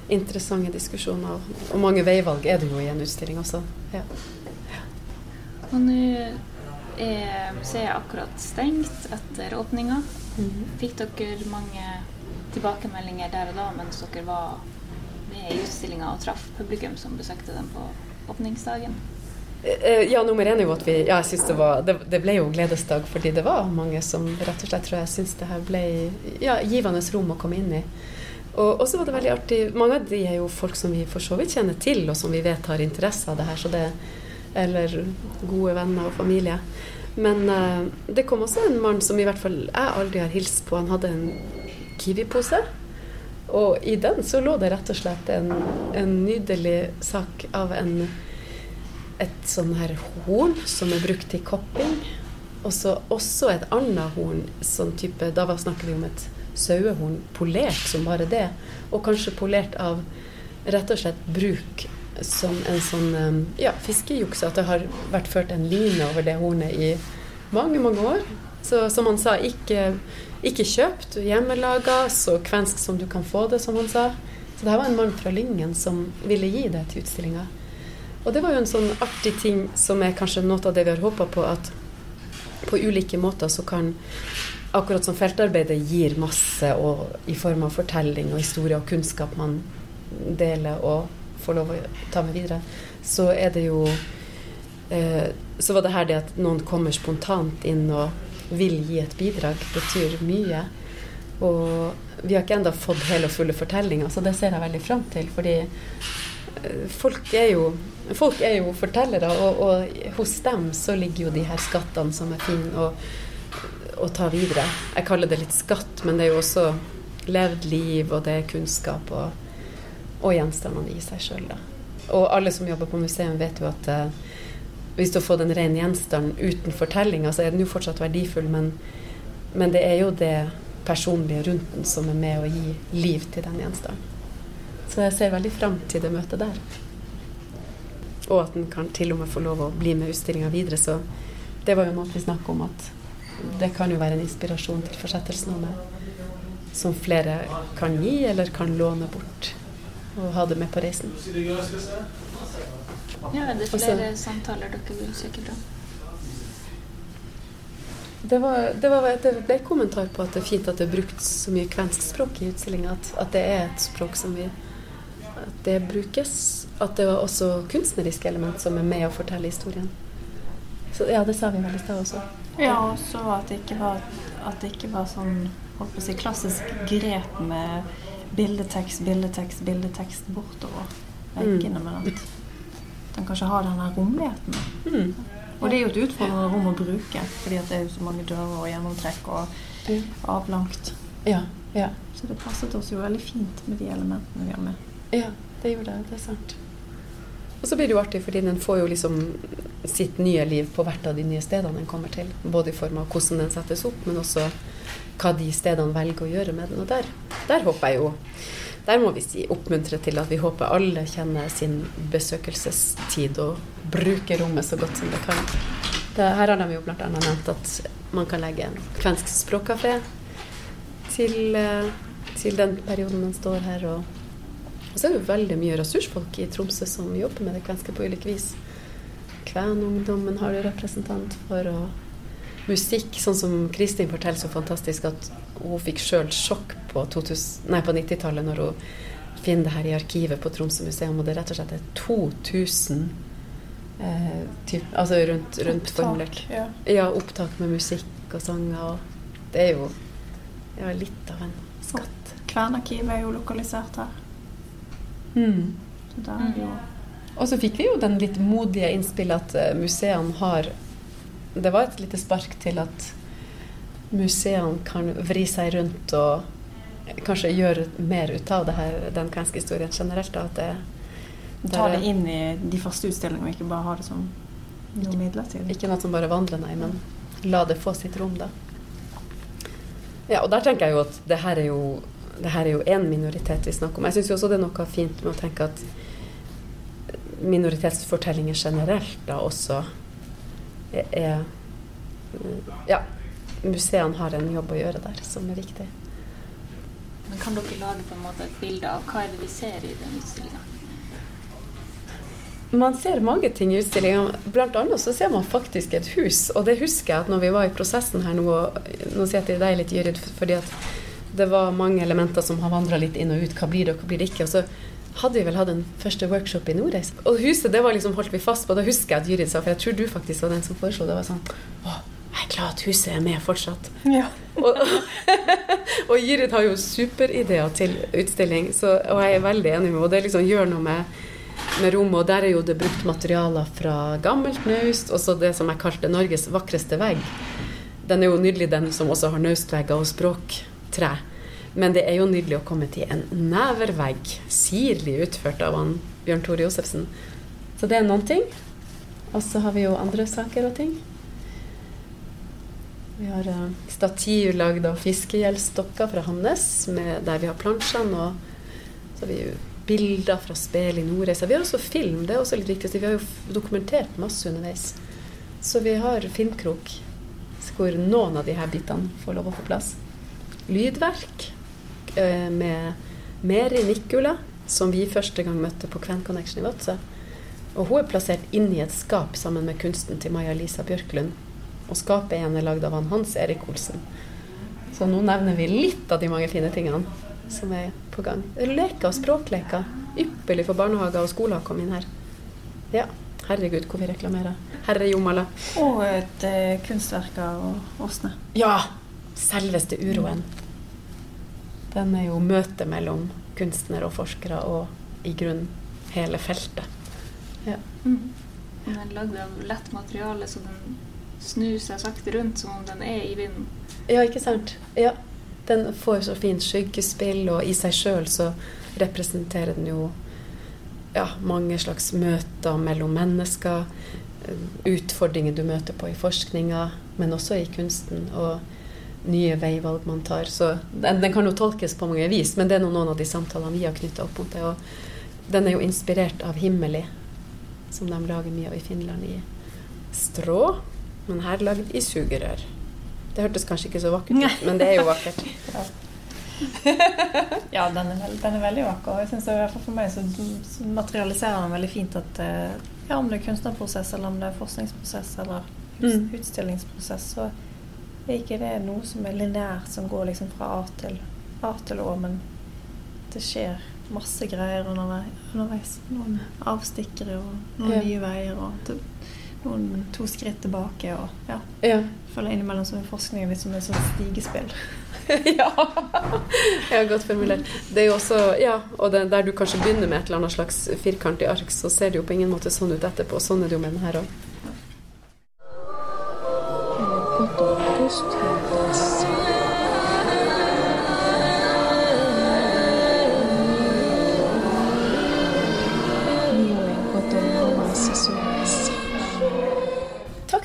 interessante diskusjoner, og mange veivalg er det jo i en utstilling også. Ja. Ja. Og nå er museet akkurat stengt etter åpninga. Mm. Fikk dere mange tilbakemeldinger der og da mens dere var med i utstillinga og traff publikum som besøkte den på åpningsdagen? Eh, ja, nummer én er jo at vi Ja, jeg syns det var det, det, ble jo gledesdag fordi det var mange som rett og slett tror jeg syns det her ble ja, givende rom å komme inn i. Og så var det veldig artig Mange av de er jo folk som vi for så vidt kjenner til, og som vi vet har interesse av det her, så det Eller gode venner og familie. Men uh, det kom også en mann som i hvert fall jeg aldri har hilst på. Han hadde en Kiwi-pose. Og i den så lå det rett og slett en, en nydelig sak av en et sånn her horn som er brukt til kopping. Og så også et annet horn, sånn type Da snakker vi om et sauehorn polert som bare det. Og kanskje polert av rett og slett bruk som en sånn um, ja, fiskejuks. At det har vært ført en line over det hornet i mange, mange år. Så som han sa, ikke, ikke kjøpt, hjemmelaga, så kvensk som du kan få det, som han sa. Så det her var en mann fra Lyngen som ville gi det til utstillinga. Og det var jo en sånn artig ting som er kanskje noe av det vi har håpa på, at på ulike måter så kan Akkurat som feltarbeidet gir masse og, i form av fortelling og historie og kunnskap man deler og får lov å ta med videre, så er det jo eh, Så var det her det at noen kommer spontant inn og vil gi et bidrag, betyr mye. Og vi har ikke ennå fått hele og fulle fortellinger, så det ser jeg veldig fram til. Fordi eh, folk er jo Folk er jo fortellere, og, og hos dem så ligger jo de her skattene som er fine å, å ta videre. Jeg kaller det litt skatt, men det er jo også levd liv, og det er kunnskap og, og gjenstandene i seg sjøl. Og alle som jobber på museum, vet jo at eh, hvis du har fått en ren gjenstand uten fortellinga, så er den jo fortsatt verdifull, men, men det er jo det personlige rundt den som er med å gi liv til den gjenstanden. Så jeg ser veldig fram til det møtet der. Og at den kan til og med få lov å bli med utstillinga videre. Så det var jo noe vi snakka om, at det kan jo være en inspirasjon til fortsettelsene som flere kan gi, eller kan låne bort og ha det med på reisen. Ja, er det flere samtaler dere vil søke fra? Det, var, det, var, det ble kommentar på at det er fint at det er brukt så mye kvensk språk i utstillinga. At, at, det er et språk som vi At det brukes. At det var også kunstneriske element som er med å fortelle historien. Så ja, det sa vi vel i stad også. Ja, og så at det ikke var, at det ikke var sånn holdt på å si, klassisk grep med bildetekst, bildetekst, bildetekst bortover veggene, mm. men at den kanskje har den romligheten. Mm. Og det er jo et utfordrende rom å bruke, fordi det er jo så mange dører og gjennomtrekk og avlangt. Ja, ja. Så det passet oss jo veldig fint med de elementene vi har med. Ja, det gjorde det. Det er sant. Og så blir det jo artig, fordi den får jo liksom sitt nye liv på hvert av de nye stedene den kommer til. Både i form av hvordan den settes opp, men også hva de stedene velger å gjøre med den. Og der, der håper jeg jo der må vi si oppmuntre til at vi håper alle kjenner sin besøkelsestid og bruker rommet så godt som det kan. Det, her har de jo bl.a. nevnt at man kan legge en kvensk språkkafé til, eh, til, den perioden man står her. Og, og, så er det jo veldig mye ressursfolk i Tromsø som jobber med det kvenske på ulike vis. Kvenungdommen har du representant for. og musikk, sånn som Kristin forteller så fantastisk at hun fikk sjøl sjokk på, på 90-tallet når hun finner det her i arkivet på Tromsø museum, og det er rett og slett er 2000 eh, typ, altså rundt, rundt formulert. Ja. ja. opptak med musikk og sanger. Og det er jo ja, litt av en skatt. Kvernarkivet er jo lokalisert her. Mm. Så der er jo og så fikk vi jo den litt modige innspillet at eh, museene har Det var et lite spark til at museene kan vri seg rundt og kanskje gjøre mer ut av det her, den kvenske historien generelt. Da, at det, Ta det inn i de faste utstillingene, og ikke bare ha det som noe midlertidig. Ikke noe som bare vandrer, nei, men la det få sitt rom, da. Ja, og der tenker jeg jo at det her er jo det her er jo én minoritet vi snakker om. Jeg syns også det er noe fint med å tenke at minoritetsfortellinger generelt da også er, Ja, museene har en jobb å gjøre der som er viktig. Men Kan dere lage på en måte et bilde av hva er det vi ser i den utstillinga? Man ser mange ting i utstillinga. Blant annet så ser man faktisk et hus. Og det husker jeg at når vi var i prosessen her nå, nå sier jeg til deg litt, Jyrid, fordi at det var mange elementer som har vandra litt inn og ut. Hva blir det, og hva blir det ikke? Og så hadde vi vel hatt en første workshop i Nordreis. Og huset det var liksom holdt vi fast på. Da husker jeg at Jyrid sa, for jeg tror du faktisk var den som foreslo det. var sånn, Åh, jeg er glad at huset er med fortsatt. Ja. og, og Gyrid har jo superideer til utstilling, så, og jeg er veldig enig med henne. Det liksom gjør noe med, med rommet. Og der er jo det brukt materialer fra gammelt naust, og så det som jeg kalte Norges vakreste vegg. Den er jo nydelig, den som også har naustvegger og språktre. Men det er jo nydelig å komme til en nevervegg, sirlig utført av han Bjørn Tore Josefsen. Så det er noen ting. Og så har vi jo andre saker og ting. Vi har uh, stativ lagd av fiskegjeldstokker fra Hamnes, der vi har plansjene. Og så har vi jo bilder fra spel i Nordreisa. Vi har også film, det er også litt viktig. Vi har jo dokumentert masse underveis. Så vi har filmkrok hvor noen av de her bitene får lov å få plass. Lydverk med Meri Nikula, som vi første gang møtte på Kven Connection i Vadsø. Og hun er plassert inn i et skap sammen med kunsten til Maja Lisa Bjørklund og skapet igjen er lagd av han Hans Erik Olsen. Så nå nevner vi litt av de mange fine tingene som er på gang. Leker og språkleker. Ypperlig for barnehager og skoler å komme inn her. Ja, herregud, hvor vi reklamerer. Herre Jomala. Og et eh, kunstverk av Åsne. Ja! Selveste uroen. Den er jo møtet mellom kunstnere og forskere og i grunnen hele feltet. Ja. Mm. Den er lagd av lett materiale, så den snur seg sakte rundt som om den er i vinden. Ja, ikke sant? Ja. Den får så fint skyggespill, og i seg sjøl så representerer den jo ja, mange slags møter mellom mennesker. Utfordringer du møter på i forskninga, men også i kunsten. Og nye veivalg man tar. Så den, den kan jo tolkes på mange vis, men det er noen av de samtalene vi har knytta opp mot det. Og den er jo inspirert av Himmeli, som de lager mye av i Finland, i strå, men her lagd i sugerør. Det hørtes kanskje ikke så vakkert ut, men det er jo vakkert. Ja, den er, den er veldig vakker. og Jeg synes det, For meg så, så materialiserer den veldig fint at eh, ja, om det er kunstnerprosess, eller om det er forskningsprosess eller Mm. utstillingsprosess, så ikke det noe som er lineært, som går liksom fra A til A til Å, men det skjer masse greier underveis. Noen avstikkere og noen Ja. nye veier og noen to skritt tilbake. og ja. Ja. Føler innimellom som i forskningen litt som et sånt stigespill. ja. ja, godt formulert. Det er jo også, ja, og det, Der du kanskje begynner med et eller annet slags firkantig ark, så ser det jo på ingen måte sånn ut etterpå. Sånn er det jo med den her òg. Takk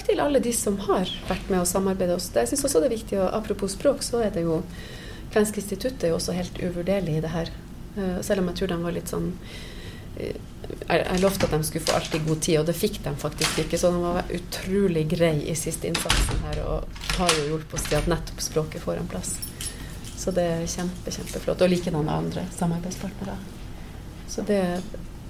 til alle de som har vært med og samarbeidet oss. Jeg synes også det er viktig, og Apropos språk, så er det jo Kvensk institutt er jo også helt uvurderlig i det her. Eh, Selv om jeg tror de var litt sånn Jeg jeg lovte at de skulle få alltid god tid, og det fikk de faktisk ikke. Så de var utrolig grei i siste innsatsen her, og har jo hjulpet oss til at nettopp språket får en plass. Så det er kjempe, kjempeflott. Og likedan andre samarbeidspartnere. Så det er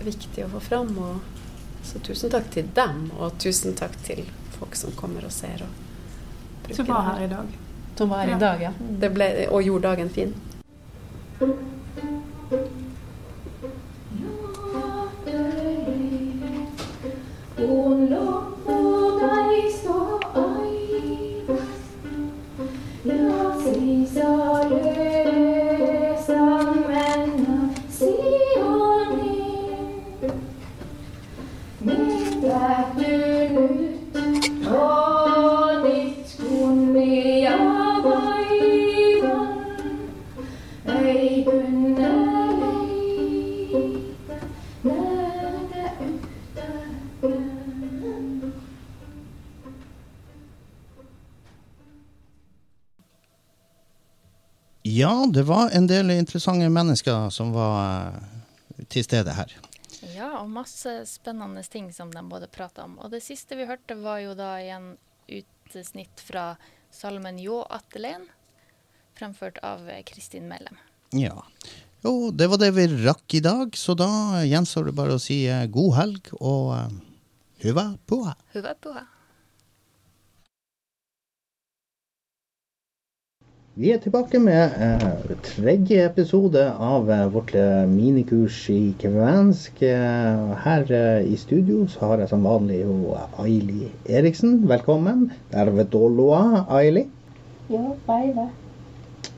viktig å få fram. Og så tusen takk til dem, og tusen takk til folk som kommer og ser. Og Som var her i dag. Som var her Ja. i dag, ja. Det ble, og gjorde dagen fin. Det var en del interessante mennesker som var eh, til stede her. Ja, og masse spennende ting som de både prata om. Og det siste vi hørte, var jo da igjen utsnitt fra salmen Jå Attelen, fremført av eh, Kristin Mellem. Ja. Jo, det var det vi rakk i dag, så da gjenstår det bare å si eh, god helg og uh, huva på. Huva puha. Vi er tilbake med eh, tredje episode av eh, vårt eh, minikurs i kvensk. Eh, her eh, i studio så har jeg som vanlig jo Aili Eriksen. Velkommen. Tervetuloa, Aili. Ja, päivä.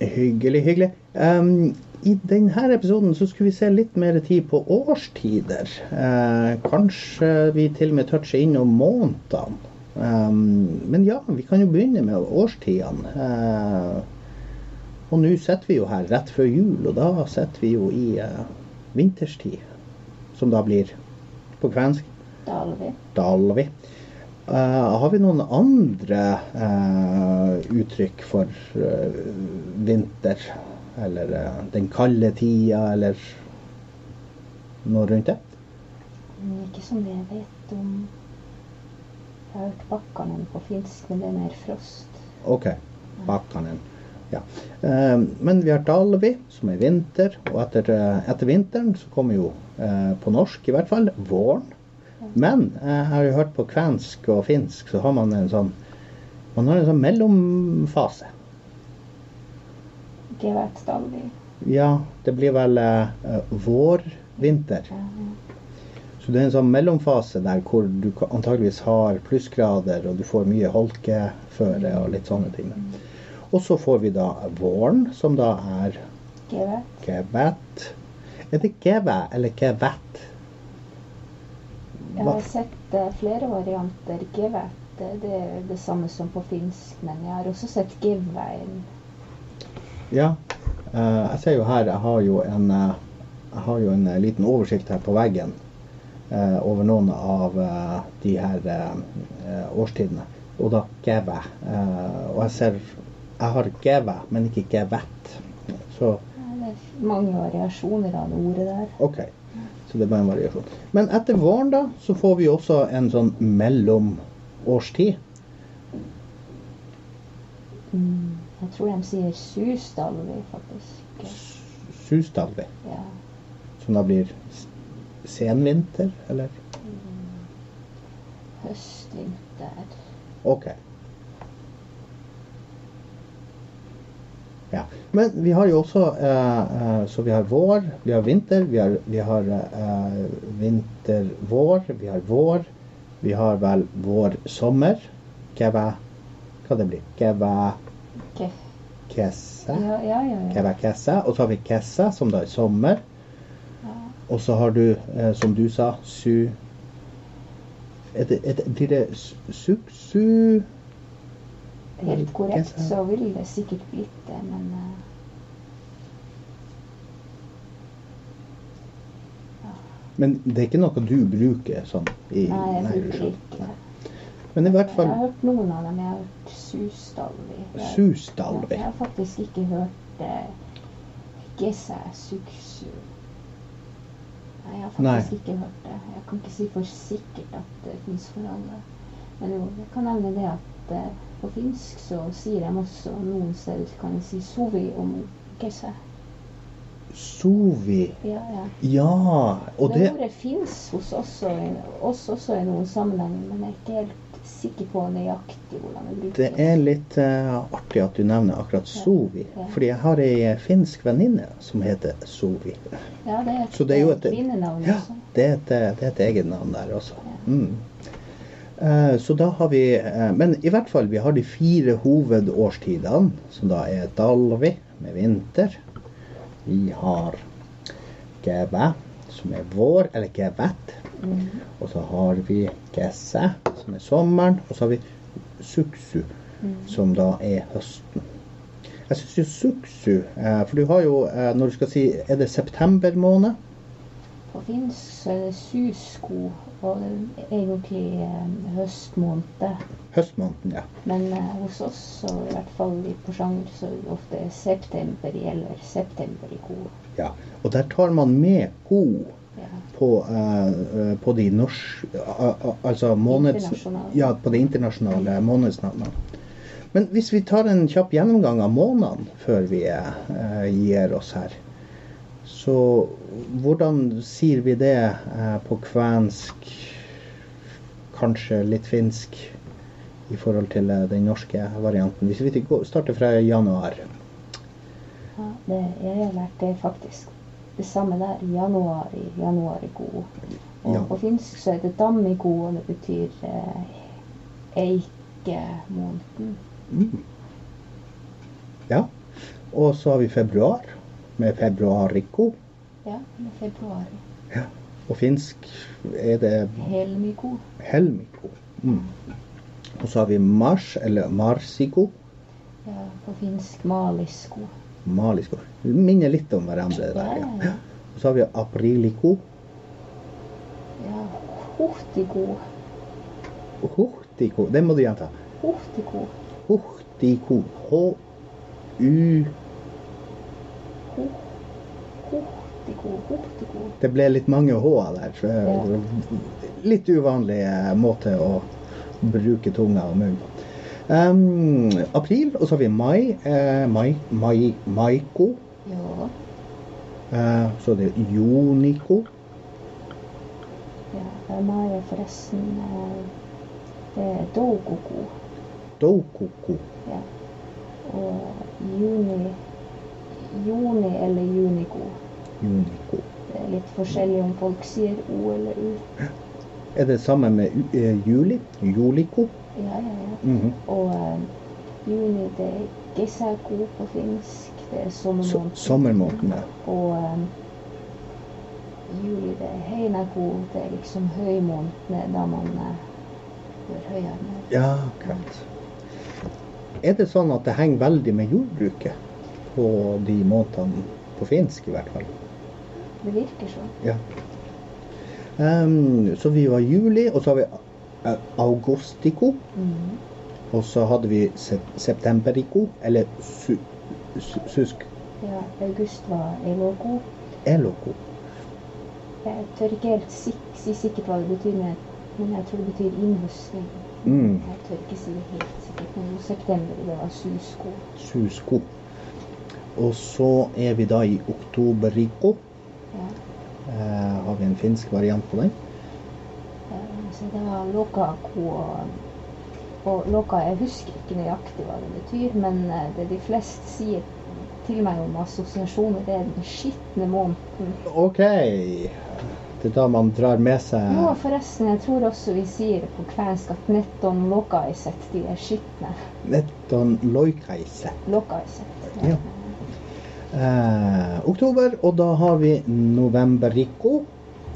Hyggelig, hyggelig. Um, I denne episoden så skulle vi se litt mer tid på årstider. Eh, kanskje vi til og med toucher innom månedene. Um, men ja, vi kan jo begynne med årstidene. Eh, og nå sitter vi jo her rett før jul, og da sitter vi jo i eh, vinterstid. Som da blir på kvensk Dalvi. Dalvi. Uh, har vi noen andre uh, uttrykk for uh, vinter? Eller den kalde tida, eller noe rundt det? Mm, Ikke som jeg vet om. Jeg har hørt bakkanen på finsk, men det er mer frost. OK. Bakkanen. Ja. Eh, men vi har Dalvi, som er vinter. Og etter, eh, etter vinteren så kommer jo, eh, på norsk i hvert fall, våren. Men jeg har jo hørt på kvensk og finsk, så har man en sånn man har en sånn mellomfase. Gevert talvi. Ja, det blir vel uh, vår-vinter. Så det er en sånn mellomfase der hvor du antageligvis har plussgrader, og du får mye holkeføre og litt sånne ting. Og så får vi da våren, som da er Gevet. Er det Gevet eller Gevet? Jeg har sett eh, flere varianter. Gevet. det, det er det samme som på finsk, men jeg har også sett Gevein. Ja. eh, jeg ser jo her, jeg har jo en, eh, har jo en eh, liten oversikt her på veggen eh, over noen av eh, de her eh, eh, årstidene. Og da gevä. Eh, og jeg ser Jeg har gevä, men ikke gevett. Så Ja, Det er mange variasjoner av det ordet der. OK. Så det er bare en variasjon. Men etter våren, da, så får vi også en sånn mellomårstid. Mm, jeg tror de sier susdalvi, faktisk. Susdalvi. Ja. Som da blir senvinter, eller? Høstvinter. OK. Ja. Men vi har jo også eh, eh, Så vi har vår, vi har vinter, vi har, vi har eh, vinter-vår, vi har vår. Vi har vel vår-sommer. Keva Hva det blir Keva Ke- Kessa? Ja, ja, ja. Keva Kessa. Og så har vi Kessa, som da er sommer. Ja. Og så har du, eh, som du sa, su... Det, er det, blir det su- suksu... Helt korrekt så ville det sikkert blitt det, men eh, Men det er ikke noe du bruker sånn i Nei, jeg bruker skjønner. ikke det. Men i hvert Jeg har hørt noen av dem. Jeg har hørt susdalvi. Susdalvi. Jeg, Jeg har faktisk ikke hørt eh, gesa suksu. Nei, jeg har Nei. faktisk ikke hørt det. Jeg kan ikke si for sikkert at det fins for alle. Men jo, jeg kan nevne det at eh, på finsk så sier de også noen steder kan de si sovi om kesse'. Sovi. Ja, ja. Ja, og det det ordet fins hos oss også, også i noen sammenhenger, men jeg er ikke helt sikker på nøyaktig hvordan det brukes. Det er litt uh, artig at du nevner akkurat Sovi. Ja. Fordi jeg har ei eh, finsk venninne som heter Sovi. Ja, det er et, Så det er jo et- kvinnenavn Ja, det er et, eh, det er et eget navn der også. Mm. Eh, Så da har vi eh, Men i hvert fall, vi har de fire hovedårstidene, som da er Dalvi med vinter. Vi har Gevä, som er vår, eller Gevætt. Mhm. Og så har vi Gesse, som er sommeren. Og så har vi Suksu, Mhm. som da er høsten. Jeg syns jo Suksu eh, For du har jo, når du skal si Er det september måned? På finsk så er det susko, og det er egentlig eh, høstmåned. Høstmåneden, ja. Men eh, hos oss, og i hvert fall i Porsanger, så er det ofte september eller september i ko. ja. Og der tar man med ko. Ja. på, eh, eh, på de norsk... Altså måneds... Ja, på de internasjonale månedsnavnene. Men hvis vi tar en kjapp gjennomgang av månedene før vi eh, gir oss her, så hvordan sier vi det eh, på kvensk, kanskje litt finsk, i forhold til eh, den norske varianten? Hvis vi starter fra januar. Ja, det, jeg har lært det faktisk. Det samme der. Januar i januar i god. Og Ja. på finsk så er det dam god, og det betyr eh, eikemåneden. Mm. Ja. Og så har vi februar med februarico. Ja, februar. Og finsk er det Helmiko. helmiko. Mm. Og så har vi mars, eller marsiko. Ja, på finsk malisko. Malisko. Vi minner litt om hverandre. Der, ja, ja. ja. Og så har vi apriliko. Ja, hurtigo. Hurtigo. Det må du gjenta. Hurtigo. Hurtigo. H-u Hohtiko. Det ble litt mange H-er der. Så Ja. Litt uvanlig eh, måte å bruke tunga og munn. Um, april, og så har vi mai. Uh, mai, mai maiko. Ja. Eh, så er det joniko. ja. Mai er forresten eh, Det er dogoko. Doukoko. Ja. Og juni Juni eller juniko. Joniko. Det er litt forskjellig om folk sier O eller U. Er det samme med eh, juli? Joliko? Ja, ja, ja. Mhm. Og eh, juni, det er gesako på finsk. Det er sommermåneden. sommermåneden, ja. Og eh, juli det er Heinako. det er liksom høymåneden da man gjør høyarmer. Ja, akkurat. Er det sånn at det henger veldig med jordbruket på de månedene, på finsk i hvert fall? Det virker sånn. Ja. Um, så vi var juli, og så har vi eh, augustico. Mhm. Og så hadde vi se septemberico, eller su su susk Ja, august var eloco. eloco. Jeg tør ikke helt sik si sikkert hva det betyr, men, jeg tror det betyr innhøstning. Mm. Jeg tør ikke si det helt sikkert, men september det var susko. Susko. Og så er vi da i oktoberico. Ja. Eh, har vi en finsk variant på den? Eh, Så det var lokaku og, og loka, jeg husker ikke nøyaktig hva det betyr, men eh, det de fleste sier til meg om assosiasjoner, det er den skitne måneden. OK. Det er da man drar med seg Jo, forresten, jeg tror også vi sier på kvensk at netton lokaiset, de er skitne. netton loikaise. Lokaiset. Ja. Eh, oktober, og da har vi novemberico.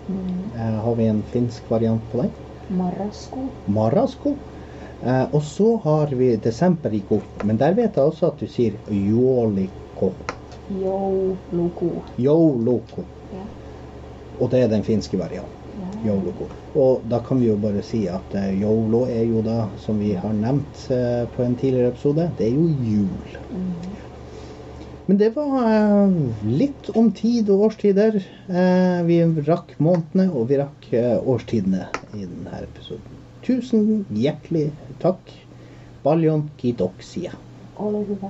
Mm. Eh, har vi en finsk variant på den? Marasco. Marasco. Eh, og så har vi desemberico, men der vet jeg også at du sier jolico. Yo, loko. Ja. Og det er den finske varianten. Yoloco. Og da kan vi jo bare si at eh, yolo er jo da, som vi har nevnt eh, på en tidligere episode, det er jo jul. Mm. Men det var eh, litt om tid og årstider. Eh, vi rakk månedene, og vi rakk eh, årstidene i denne episoden. Tusen hjertelig takk. Baljon. Ole hyvä.